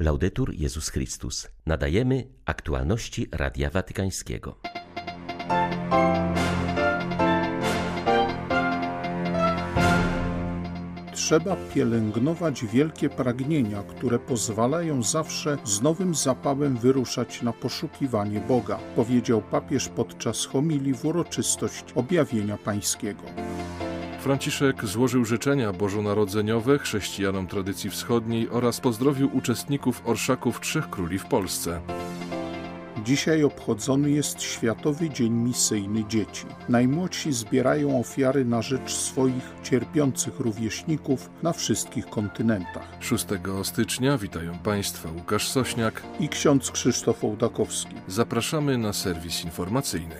Laudetur Jezus Chrystus. Nadajemy aktualności Radia Watykańskiego. Trzeba pielęgnować wielkie pragnienia, które pozwalają zawsze z nowym zapałem wyruszać na poszukiwanie Boga, powiedział papież podczas homilii w uroczystość objawienia pańskiego. Franciszek złożył życzenia bożonarodzeniowe chrześcijanom tradycji wschodniej oraz pozdrowił uczestników orszaków Trzech Króli w Polsce. Dzisiaj obchodzony jest Światowy Dzień Misyjny Dzieci. Najmłodsi zbierają ofiary na rzecz swoich cierpiących rówieśników na wszystkich kontynentach. 6 stycznia witają Państwa Łukasz Sośniak i ksiądz Krzysztof Ołdakowski. Zapraszamy na serwis informacyjny.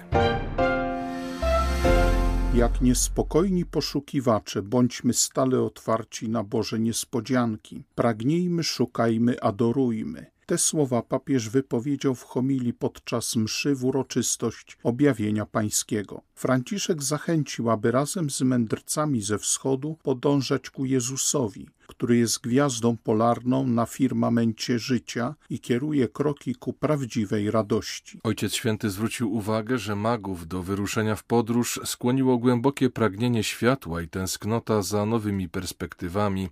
Jak niespokojni poszukiwacze, bądźmy stale otwarci na Boże niespodzianki. Pragnijmy, szukajmy, adorujmy. Te słowa papież wypowiedział w homilii podczas mszy w uroczystość objawienia pańskiego. Franciszek zachęcił, aby razem z mędrcami ze wschodu podążać ku Jezusowi, który jest gwiazdą polarną na firmamencie życia i kieruje kroki ku prawdziwej radości. Ojciec Święty zwrócił uwagę, że magów do wyruszenia w podróż skłoniło głębokie pragnienie światła i tęsknota za nowymi perspektywami.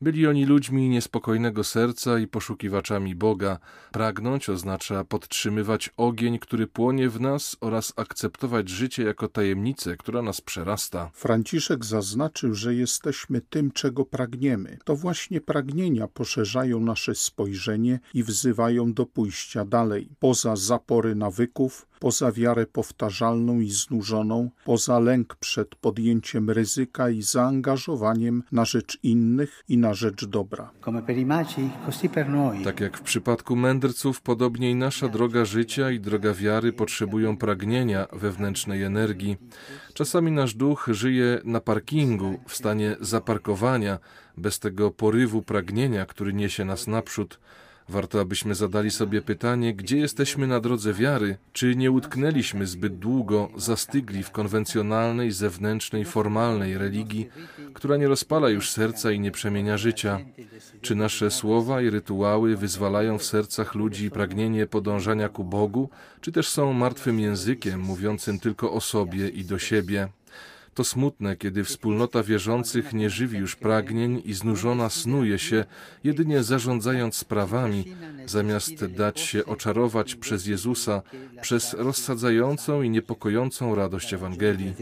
Byli oni ludźmi niespokojnego serca i poszukiwaczami Boga. Pragnąć oznacza podtrzymywać ogień, który płonie w nas oraz akceptować życie jako tajemnicę, która nas przerasta. Franciszek zaznaczył, że jesteśmy tym, czego pragniemy. To właśnie pragnienia poszerzają nasze spojrzenie i wzywają do pójścia dalej, poza zapory nawyków, poza wiarę powtarzalną i znużoną, poza lęk przed podjęciem ryzyka i zaangażowaniem na rzecz innych i na rzecz dobra. Tak jak w przypadku mędrców, podobnie i nasza droga życia i droga wiary potrzebują pragnienia wewnętrznej energii. Czasami nasz duch żyje na parkingu, w stanie zaparkowania, bez tego porywu pragnienia, który niesie nas naprzód. Warto, abyśmy zadali sobie pytanie, gdzie jesteśmy na drodze wiary, czy nie utknęliśmy zbyt długo, zastygli w konwencjonalnej, zewnętrznej, formalnej religii, która nie rozpala już serca i nie przemienia życia. Czy nasze słowa i rytuały wyzwalają w sercach ludzi pragnienie podążania ku Bogu, czy też są martwym językiem mówiącym tylko o sobie i do siebie? To smutne, kiedy wspólnota wierzących nie żywi już pragnień i znużona snuje się, jedynie zarządzając sprawami, zamiast dać się oczarować przez Jezusa, przez rozsadzającą i niepokojącą radość Ewangelii.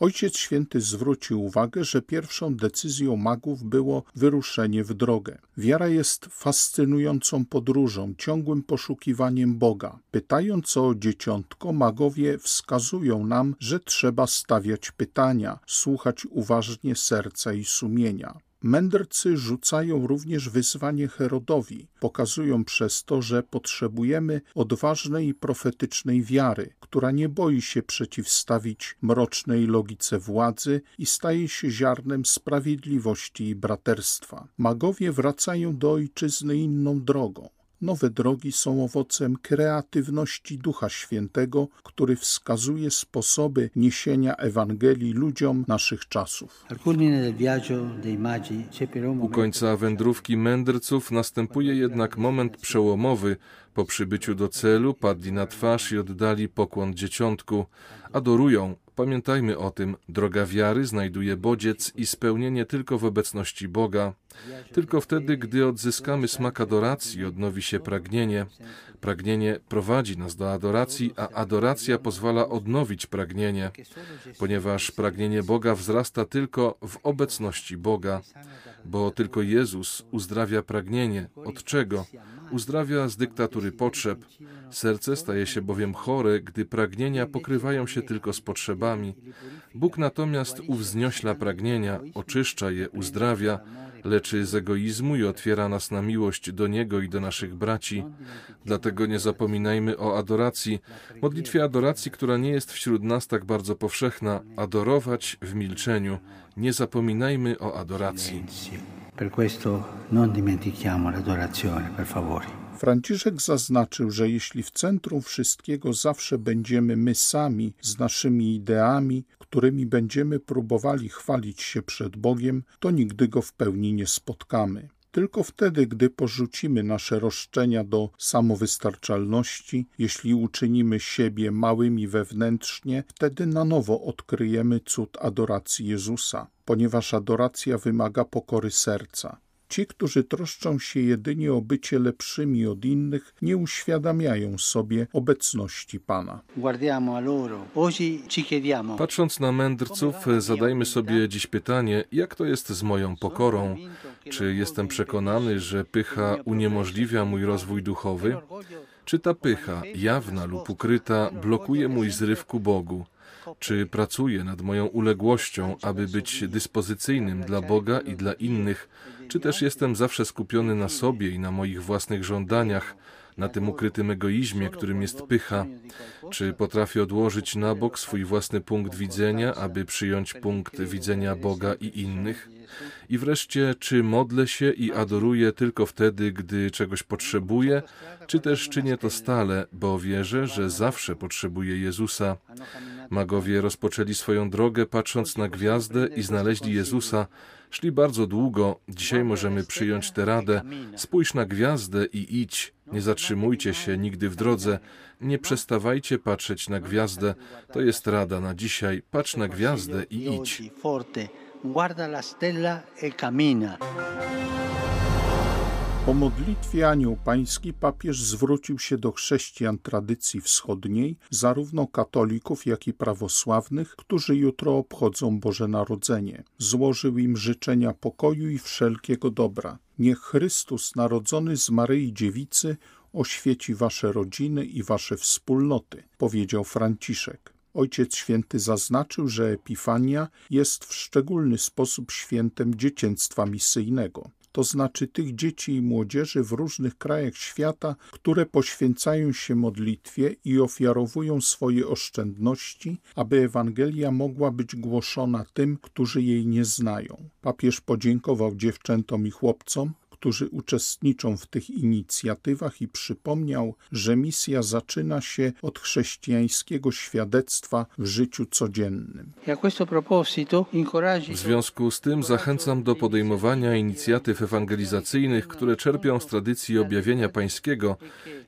Ojciec Święty zwrócił uwagę, że pierwszą decyzją magów było wyruszenie w drogę. Wiara jest fascynującą podróżą, ciągłym poszukiwaniem Boga. Pytając o dzieciątko, magowie wskazują nam, że trzeba stawiać pytania, słuchać uważnie serca i sumienia. Mędrcy rzucają również wyzwanie Herodowi, pokazują przez to, że potrzebujemy odważnej i profetycznej wiary, która nie boi się przeciwstawić mrocznej logice władzy i staje się ziarnem sprawiedliwości i braterstwa. Magowie wracają do ojczyzny inną drogą. Nowe drogi są owocem kreatywności Ducha Świętego, który wskazuje sposoby niesienia Ewangelii ludziom naszych czasów. U końca wędrówki mędrców następuje jednak moment przełomowy. Po przybyciu do celu padli na twarz i oddali pokłon dzieciątku. Adorują, Pamiętajmy o tym, droga wiary znajduje bodziec i spełnienie tylko w obecności Boga. Tylko wtedy, gdy odzyskamy smak adoracji, odnowi się pragnienie. Pragnienie prowadzi nas do adoracji, a adoracja pozwala odnowić pragnienie, ponieważ pragnienie Boga wzrasta tylko w obecności Boga, bo tylko Jezus uzdrawia pragnienie. Od czego? Uzdrawia z dyktatury potrzeb. Serce staje się bowiem chore, gdy pragnienia pokrywają się tylko z potrzebami. Bóg natomiast uwzniośla pragnienia, oczyszcza je, uzdrawia, leczy z egoizmu i otwiera nas na miłość do Niego i do naszych braci. Dlatego nie zapominajmy o adoracji, modlitwie adoracji, która nie jest wśród nas tak bardzo powszechna, adorować w milczeniu. Nie zapominajmy o adoracji. Per questo non dimentichiamo l'adorazione, per favore. Franciszek zaznaczył, że jeśli w centrum wszystkiego zawsze będziemy my sami z naszymi ideami, którymi będziemy próbowali chwalić się przed Bogiem, to nigdy go w pełni nie spotkamy. Tylko wtedy, gdy porzucimy nasze roszczenia do samowystarczalności, jeśli uczynimy siebie małymi wewnętrznie, wtedy na nowo odkryjemy cud adoracji Jezusa, ponieważ adoracja wymaga pokory serca. Ci, którzy troszczą się jedynie o bycie lepszymi od innych, nie uświadamiają sobie obecności Pana. Patrząc na mędrców, zadajmy sobie dziś pytanie, jak to jest z moją pokorą? Czy jestem przekonany, że pycha uniemożliwia mój rozwój duchowy? Czy ta pycha, jawna lub ukryta, blokuje mój zryw ku Bogu? Czy pracuję nad moją uległością, aby być dyspozycyjnym dla Boga i dla innych, czy też jestem zawsze skupiony na sobie i na moich własnych żądaniach, na tym ukrytym egoizmie, którym jest pycha? Czy potrafię odłożyć na bok swój własny punkt widzenia, aby przyjąć punkt widzenia Boga i innych? I wreszcie, czy modlę się i adoruję tylko wtedy, gdy czegoś potrzebuję, czy też czynię to stale, bo wierzę, że zawsze potrzebuję Jezusa? Magowie rozpoczęli swoją drogę patrząc na gwiazdę i znaleźli Jezusa. Szli bardzo długo, dzisiaj możemy przyjąć tę radę. Spójrz na gwiazdę i idź. Nie zatrzymujcie się nigdy w drodze. Nie przestawajcie patrzeć na gwiazdę. To jest rada na dzisiaj. Patrz na gwiazdę i idź. Guarda la stella e. Po modlitwie Anioł Pański papież zwrócił się do chrześcijan tradycji wschodniej, zarówno katolików, jak i prawosławnych, którzy jutro obchodzą Boże Narodzenie. Złożył im życzenia pokoju i wszelkiego dobra. Niech Chrystus, narodzony z Maryi Dziewicy, oświeci wasze rodziny i wasze wspólnoty, powiedział Franciszek. Ojciec Święty zaznaczył, że Epifania jest w szczególny sposób świętem dzieciństwa misyjnego to znaczy tych dzieci i młodzieży w różnych krajach świata, które poświęcają się modlitwie i ofiarowują swoje oszczędności, aby Ewangelia mogła być głoszona tym, którzy jej nie znają. Papież podziękował dziewczętom i chłopcom, którzy uczestniczą w tych inicjatywach i przypomniał, że misja zaczyna się od chrześcijańskiego świadectwa w życiu codziennym. W związku z tym zachęcam do podejmowania inicjatyw ewangelizacyjnych, które czerpią z tradycji objawienia pańskiego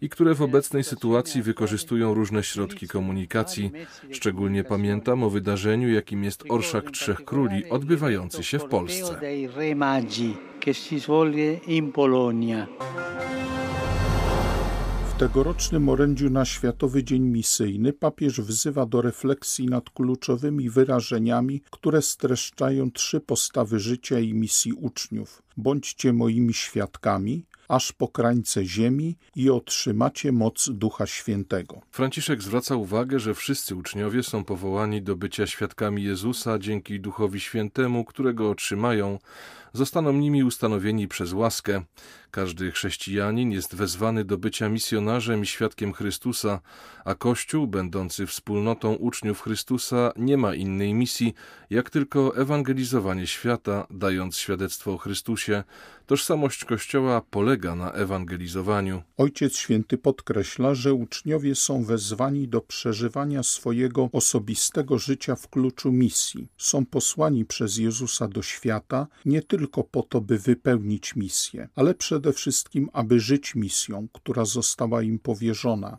i które w obecnej sytuacji wykorzystują różne środki komunikacji. Szczególnie pamiętam o wydarzeniu, jakim jest Orszak Trzech Króli, odbywający się w Polsce che si svolge in Polonia. W tegorocznym orędziu na Światowy Dzień Misyjny papież wzywa do refleksji nad kluczowymi wyrażeniami, które streszczają trzy postawy życia i misji uczniów. Bądźcie moimi świadkami, aż po krańce ziemi i otrzymacie moc Ducha Świętego. Franciszek zwraca uwagę, że wszyscy uczniowie są powołani do bycia świadkami Jezusa dzięki Duchowi Świętemu, którego otrzymają, zostaną nimi ustanowieni przez łaskę. Każdy chrześcijanin jest wezwany do bycia misjonarzem i świadkiem Chrystusa, a Kościół, będący wspólnotą uczniów Chrystusa, nie ma innej misji, jak tylko ewangelizowanie świata, dając świadectwo o Chrystusie. Tożsamość Kościoła polega na ewangelizowaniu. Ojciec Święty podkreśla, że uczniowie są wezwani do przeżywania swojego osobistego życia w kluczu misji. Są posłani przez Jezusa do świata nie tylko po to, by wypełnić misję, ale przede wszystkim, aby żyć misją, która została im powierzona,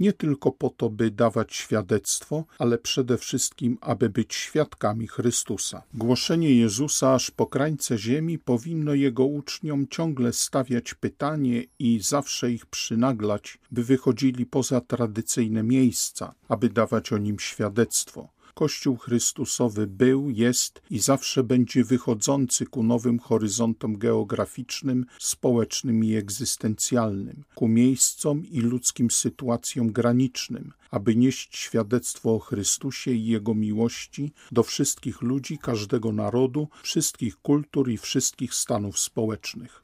nie tylko po to, by dawać świadectwo, ale przede wszystkim, aby być świadkami Chrystusa. Głoszenie Jezusa aż po krańce ziemi powinno jego uczniom ciągle stawiać pytanie i zawsze ich przynaglać, by wychodzili poza tradycyjne miejsca, aby dawać o nim świadectwo. Kościół Chrystusowy był, jest i zawsze będzie wychodzący ku nowym horyzontom geograficznym, społecznym i egzystencjalnym, ku miejscom i ludzkim sytuacjom granicznym, aby nieść świadectwo o Chrystusie i Jego miłości do wszystkich ludzi, każdego narodu, wszystkich kultur i wszystkich stanów społecznych.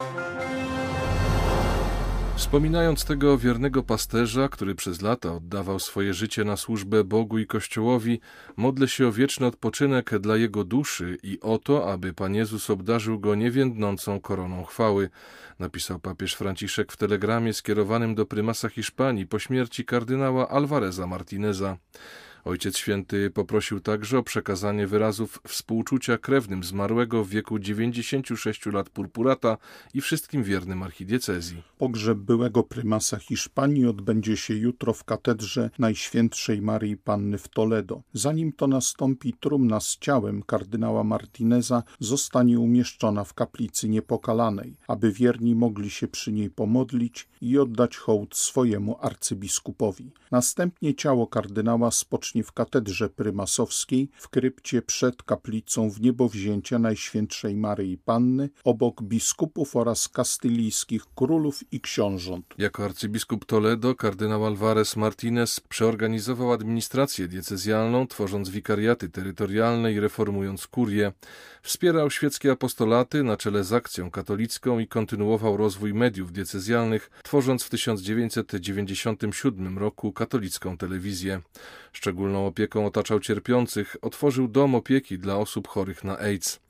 Wspominając tego wiernego pasterza, który przez lata oddawał swoje życie na służbę Bogu i Kościołowi, modlę się o wieczny odpoczynek dla jego duszy i o to, aby Pan Jezus obdarzył go niewiędnącą koroną chwały, napisał papież Franciszek w telegramie skierowanym do prymasa Hiszpanii po śmierci kardynała Alvareza Martineza. Ojciec Święty poprosił także o przekazanie wyrazów współczucia krewnym zmarłego w wieku 96 lat purpurata i wszystkim wiernym archidiecezji. Pogrzeb byłego prymasa Hiszpanii odbędzie się jutro w katedrze Najświętszej Marii Panny w Toledo. Zanim to nastąpi, trumna z ciałem kardynała Martineza zostanie umieszczona w kaplicy niepokalanej, aby wierni mogli się przy niej pomodlić i oddać hołd swojemu arcybiskupowi. Następnie ciało kardynała spocznie w katedrze prymasowskiej w krypcie przed kaplicą w niebowzięcia Najświętszej Maryi Panny obok biskupów oraz kastylijskich królów i książąt. Jako arcybiskup Toledo kardynał Alvarez Martinez przeorganizował administrację diecezjalną, tworząc wikariaty terytorialne i reformując kurię. Wspierał świeckie apostolaty na czele z akcją katolicką i kontynuował rozwój mediów diecezjalnych, tworząc w 1997 roku katolicką telewizję. Szczególną opieką otaczał cierpiących, otworzył dom opieki dla osób chorych na AIDS.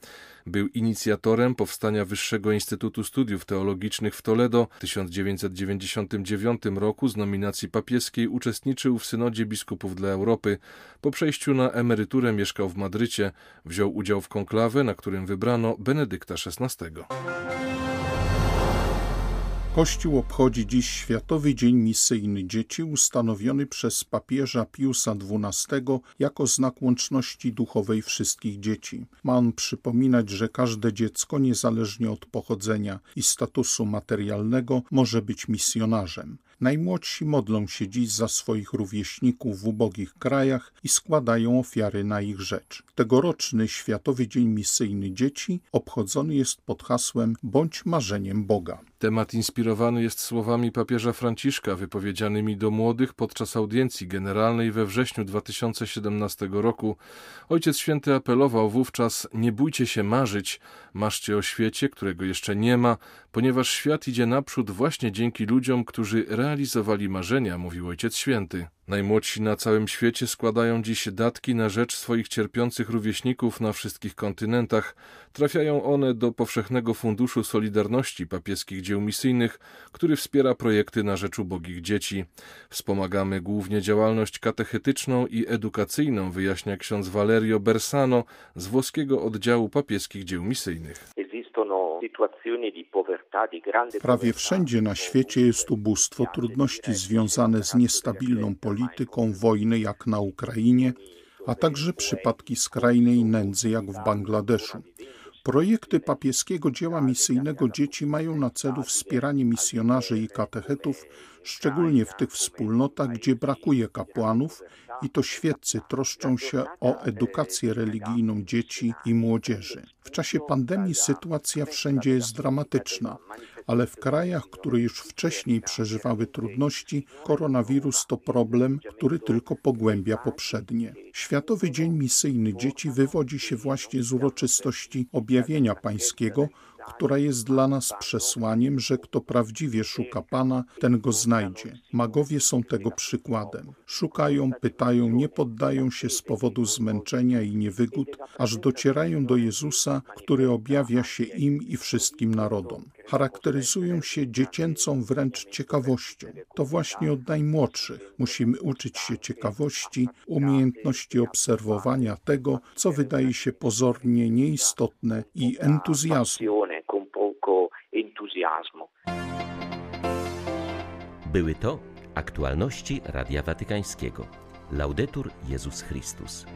Był inicjatorem powstania Wyższego Instytutu Studiów Teologicznych w Toledo. W 1999 roku z nominacji papieskiej uczestniczył w Synodzie Biskupów dla Europy. Po przejściu na emeryturę mieszkał w Madrycie. Wziął udział w konklawę, na którym wybrano Benedykta XVI. Kościół obchodzi dziś Światowy Dzień Misyjny Dzieci, ustanowiony przez papieża Piusa XII jako znak łączności duchowej wszystkich dzieci. Ma on przypominać, że każde dziecko, niezależnie od pochodzenia i statusu materialnego, może być misjonarzem. Najmłodsi modlą się dziś za swoich rówieśników w ubogich krajach i składają ofiary na ich rzecz. Tegoroczny Światowy Dzień Misyjny Dzieci obchodzony jest pod hasłem Bądź marzeniem Boga. Temat inspirowany jest słowami papieża Franciszka wypowiedzianymi do młodych podczas audiencji generalnej we wrześniu 2017 roku. Ojciec Święty apelował wówczas: Nie bójcie się marzyć, marzcie o świecie, którego jeszcze nie ma, ponieważ świat idzie naprzód właśnie dzięki ludziom, którzy realizowali marzenia, mówił Ojciec Święty. Najmłodsi na całym świecie składają dziś datki na rzecz swoich cierpiących rówieśników na wszystkich kontynentach. Trafiają one do Powszechnego Funduszu Solidarności Papieskich Dzieł Misyjnych, który wspiera projekty na rzecz ubogich dzieci. Wspomagamy głównie działalność katechetyczną i edukacyjną, wyjaśnia ksiądz Valerio Bersano z włoskiego oddziału papieskich dzieł misyjnych. Prawie wszędzie na świecie jest ubóstwo, trudności związane z niestabilną polityką, wojny jak na Ukrainie, a także przypadki skrajnej nędzy jak w Bangladeszu. Projekty papieskiego dzieła misyjnego dzieci mają na celu wspieranie misjonarzy i katechetów, szczególnie w tych wspólnotach, gdzie brakuje kapłanów i to świeccy troszczą się o edukację religijną dzieci i młodzieży. W czasie pandemii sytuacja wszędzie jest dramatyczna, ale w krajach, które już wcześniej przeżywały trudności, koronawirus to problem, który tylko pogłębia poprzednie. Światowy Dzień Misyjny Dzieci wywodzi się właśnie z uroczystości objawienia pańskiego, która jest dla nas przesłaniem, że kto prawdziwie szuka Pana, ten go znajdzie. Magowie są tego przykładem. Szukają, pytają, nie poddają się z powodu zmęczenia i niewygód, aż docierają do Jezusa, który objawia się im i wszystkim narodom. Charakteryzują się dziecięcą wręcz ciekawością. To właśnie od najmłodszych musimy uczyć się ciekawości, umiejętności obserwowania tego, co wydaje się pozornie nieistotne i entuzjazmu. Były to aktualności Radia Watykańskiego. Laudetur Jezus Chrystus.